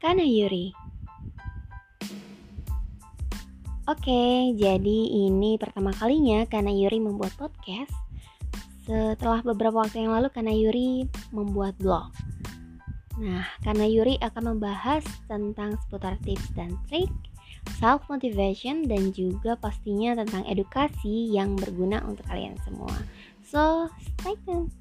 Kanayuri. Oke, jadi ini pertama kalinya Kanayuri membuat podcast. Setelah beberapa waktu yang lalu Kanayuri membuat blog. Nah, Kanayuri akan membahas tentang seputar tips dan trik, self motivation dan juga pastinya tentang edukasi yang berguna untuk kalian semua. So, stay tuned.